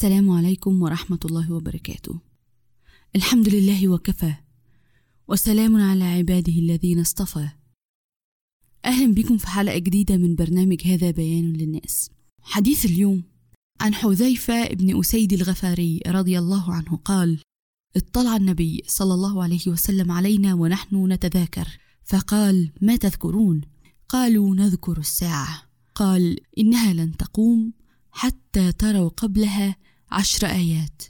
السلام عليكم ورحمة الله وبركاته. الحمد لله وكفى، وسلام على عباده الذين اصطفى. أهلا بكم في حلقة جديدة من برنامج هذا بيان للناس. حديث اليوم عن حذيفة بن أسيد الغفاري رضي الله عنه قال: اطلع النبي صلى الله عليه وسلم علينا ونحن نتذاكر، فقال: ما تذكرون؟ قالوا نذكر الساعة. قال: إنها لن تقوم حتى تروا قبلها عشر آيات.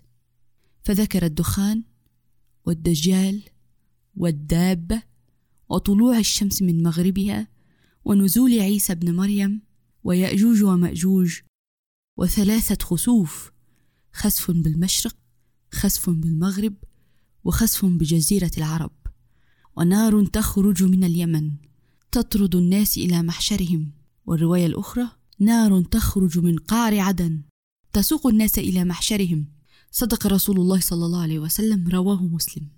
فذكر الدخان والدجال والدابة وطلوع الشمس من مغربها ونزول عيسى بن مريم ويأجوج ومأجوج وثلاثة خسوف خسف بالمشرق خسف بالمغرب وخسف بجزيرة العرب. ونار تخرج من اليمن تطرد الناس إلى محشرهم. والرواية الأخرى نار تخرج من قعر عدن. تسوق الناس إلى محشرهم. صدق رسول الله صلى الله عليه وسلم رواه مسلم.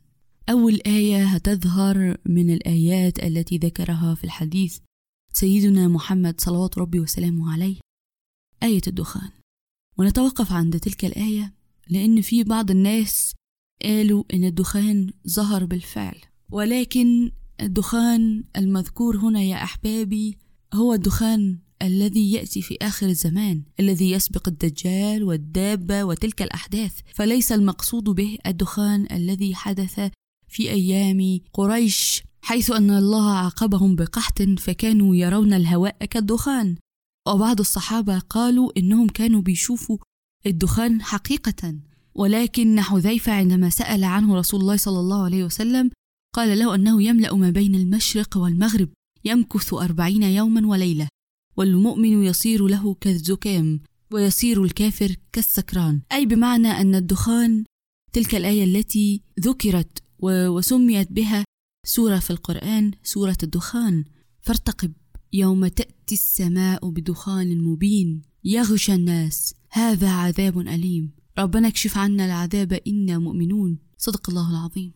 أول آية هتظهر من الآيات التي ذكرها في الحديث سيدنا محمد صلوات ربي وسلامه عليه. آية الدخان. ونتوقف عند تلك الآية لأن في بعض الناس قالوا إن الدخان ظهر بالفعل. ولكن الدخان المذكور هنا يا أحبابي هو الدخان الذي يأتي في آخر الزمان الذي يسبق الدجال والدابة وتلك الأحداث. فليس المقصود به الدخان الذي حدث في أيام قريش حيث أن الله عاقبهم بقحط فكانوا يرون الهواء كالدخان. وبعض الصحابة قالوا إنهم كانوا بيشوفوا الدخان حقيقة. ولكن حذيفة عندما سأل عنه رسول الله صلى الله عليه وسلم قال له أنه يملأ ما بين المشرق والمغرب يمكث أربعين يوما وليلة. والمؤمن يصير له كالزكام ويصير الكافر كالسكران. أي بمعنى أن الدخان تلك الآية التي ذكرت وسميت بها سورة في القرآن سورة الدخان. فارتقب يوم تأتي السماء بدخان مبين. يغشى الناس. هذا عذاب أليم. ربنا اكشف عنا العذاب إنا مؤمنون. صدق الله العظيم.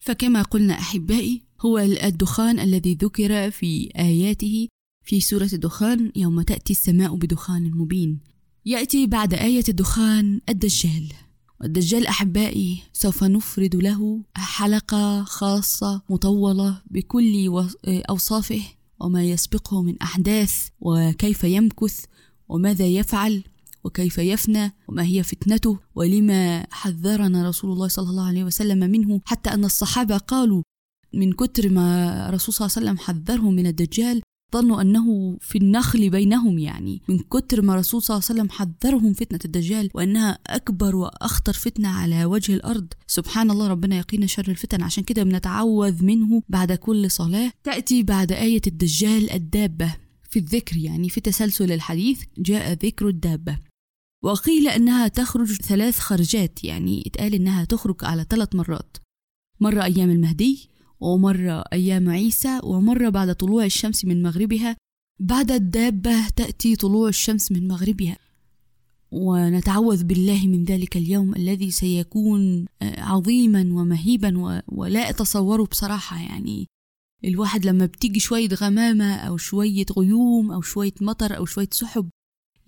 فكما قلنا أحبائي هو الدخان الذي ذكر في آياته في سورة الدخان يوم تأتي السماء بدخان مبين. يأتي بعد آية الدخان الدجال. والدجال أحبائي سوف نفرد له حلقة خاصة مطولة بكل أوصافه وما يسبقه من أحداث وكيف يمكث وماذا يفعل وكيف يفنى وما هي فتنته ولما حذرنا رسول الله صلى الله عليه وسلم منه. حتى أن الصحابة قالوا من كتر ما رسول صلى الله عليه وسلم حذرهم من الدجال ظنوا أنه في النخل بينهم يعني من كتر ما رسول صلى الله عليه وسلم حذرهم فتنة الدجال وأنها أكبر وأخطر فتنة على وجه الأرض. سبحان الله ربنا يقينا شر الفتن. عشان كده بنتعوذ منه بعد كل صلاة. تأتي بعد آية الدجال الدابة في الذكر يعني في تسلسل الحديث جاء ذكر الدابة. وقيل أنها تخرج ثلاث خرجات يعني اتقال أنها تخرج على ثلاث مرات. مرة أيام المهدي ومرة أيام عيسى ومرة بعد طلوع الشمس من مغربها بعد الدابة تأتي طلوع الشمس من مغربها. ونتعوذ بالله من ذلك اليوم الذي سيكون آه، عظيما ومهيبا ولا أتصوره بصراحة. يعني الواحد لما بتيجي شوية غمامة أو شوية غيوم أو شوية مطر أو شوية سحب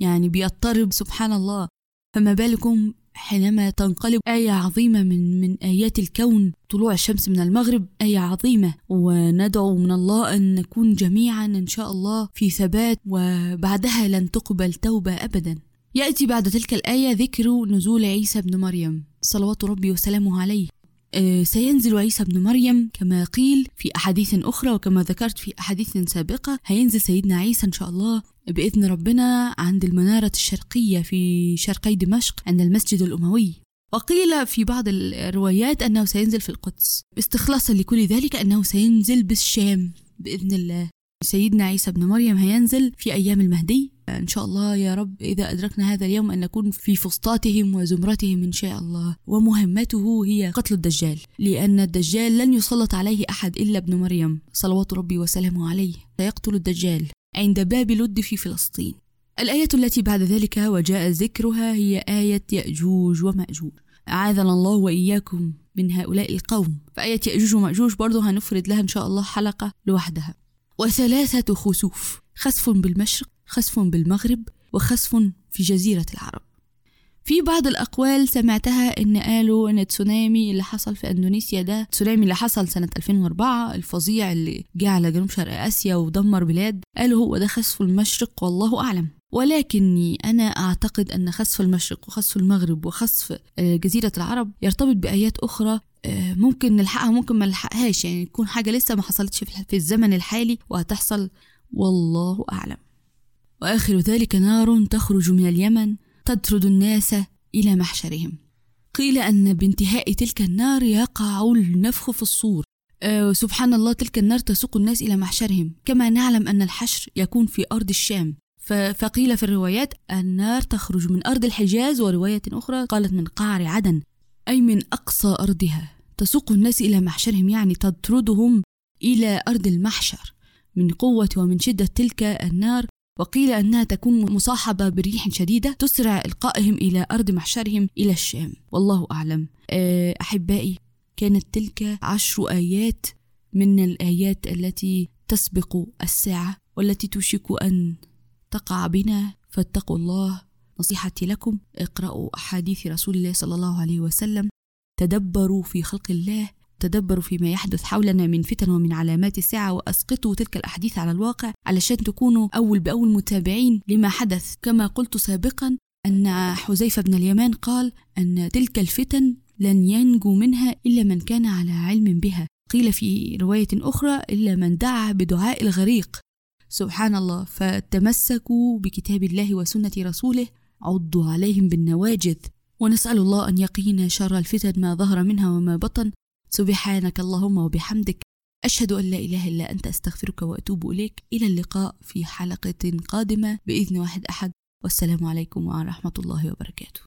يعني بيضطرب سبحان الله. فما بالكم حينما تنقلب آية عظيمة من من آيات الكون طلوع الشمس من المغرب آية عظيمة. وندعو من الله أن نكون جميعا إن شاء الله في ثبات وبعدها لن تقبل توبة أبدا. يأتي بعد تلك الآية ذكر نزول عيسى بن مريم. صلوات ربي وسلامه عليه. سينزل عيسى بن مريم كما قيل في أحاديث أخرى وكما ذكرت في أحاديث سابقة. هينزل سيدنا عيسى إن شاء الله بإذن ربنا عند المنارة الشرقية في شرقي دمشق عند المسجد الأموي. وقيل في بعض الروايات أنه سينزل في القدس. استخلاصا لكل ذلك أنه سينزل بالشام بإذن الله. سيدنا عيسى بن مريم هينزل في أيام المهدي. إن شاء الله يا رب إذا أدركنا هذا اليوم أن نكون في فسطاتهم وزمرتهم إن شاء الله ومهمته هي قتل الدجال لأن الدجال لن يسلط عليه أحد إلا ابن مريم. صلوات ربي وسلامه عليه. سيقتل الدجال عند باب لد في فلسطين. الآية التي بعد ذلك وجاء ذكرها هي آية يأجوج ومأجوج. أعاذنا الله وإياكم من هؤلاء القوم. فآية يأجوج ومأجوج برضه هنفرد لها إن شاء الله حلقة لوحدها. وثلاثة خسوف خسف بالمشرق خسف بالمغرب وخسف في جزيرة العرب. في بعض الأقوال سمعتها إن قالوا إن التسونامي اللي حصل في أندونيسيا ده التسونامي اللي حصل سنة 2004 الفظيع اللي جه على جنوب شرق آسيا ودمر بلاد قالوا هو ده خسف المشرق والله أعلم. ولكني أنا أعتقد أن خسف المشرق وخسف المغرب وخسف آه، جزيرة العرب يرتبط بآيات أخرى ممكن نلحقها ممكن ما نلحقهاش. يعني تكون حاجة لسه ما حصلتش في الزمن الحالي وهتحصل. والله أعلم. وآخر ذلك نار تخرج من اليمن تطرد الناس إلى محشرهم. قيل أن بانتهاء تلك النار يقع النفخ في الصور. أه سبحان الله تلك النار تسوق الناس إلى محشرهم. كما نعلم أن الحشر يكون في أرض الشام. فقيل في الروايات النار تخرج من أرض الحجاز. ورواية أخرى قالت من قعر عدن. أي من أقصى أرضها. تسوق الناس إلى محشرهم يعني تطردهم إلى أرض المحشر. من قوة ومن شدة تلك النار وقيل أنها تكون مصاحبة بريح شديدة تسرع إلقائهم إلى أرض محشرهم إلى الشام. والله أعلم. آه، أحبائي كانت تلك عشر آيات من الآيات التي تسبق الساعة والتي توشك أن تقع بنا. فاتقوا الله نصيحتي لكم اقرأوا أحاديث رسول الله صلى الله عليه وسلم تدبروا في خلق الله تدبروا فيما يحدث حولنا من فتن ومن علامات الساعة وأسقطوا تلك الأحاديث على الواقع علشان تكونوا أول بأول متابعين لما حدث. كما قلت سابقا أن حذيفة بن اليمان قال أن تلك الفتن لن ينجو منها إلا من كان على علم بها. قيل في رواية أخرى إلا من دعا بدعاء الغريق. سبحان الله فتمسكوا بكتاب الله وسنة رسوله عضوا عليهم بالنواجذ. ونسأل الله أن يقينا شر الفتن ما ظهر منها وما بطن. سبحانك اللهم وبحمدك. أشهد أن لا إله إلا أنت أستغفرك وأتوب إليك. إلى اللقاء في حلقة قادمة بإذن واحد أحد. والسلام عليكم ورحمة الله وبركاته.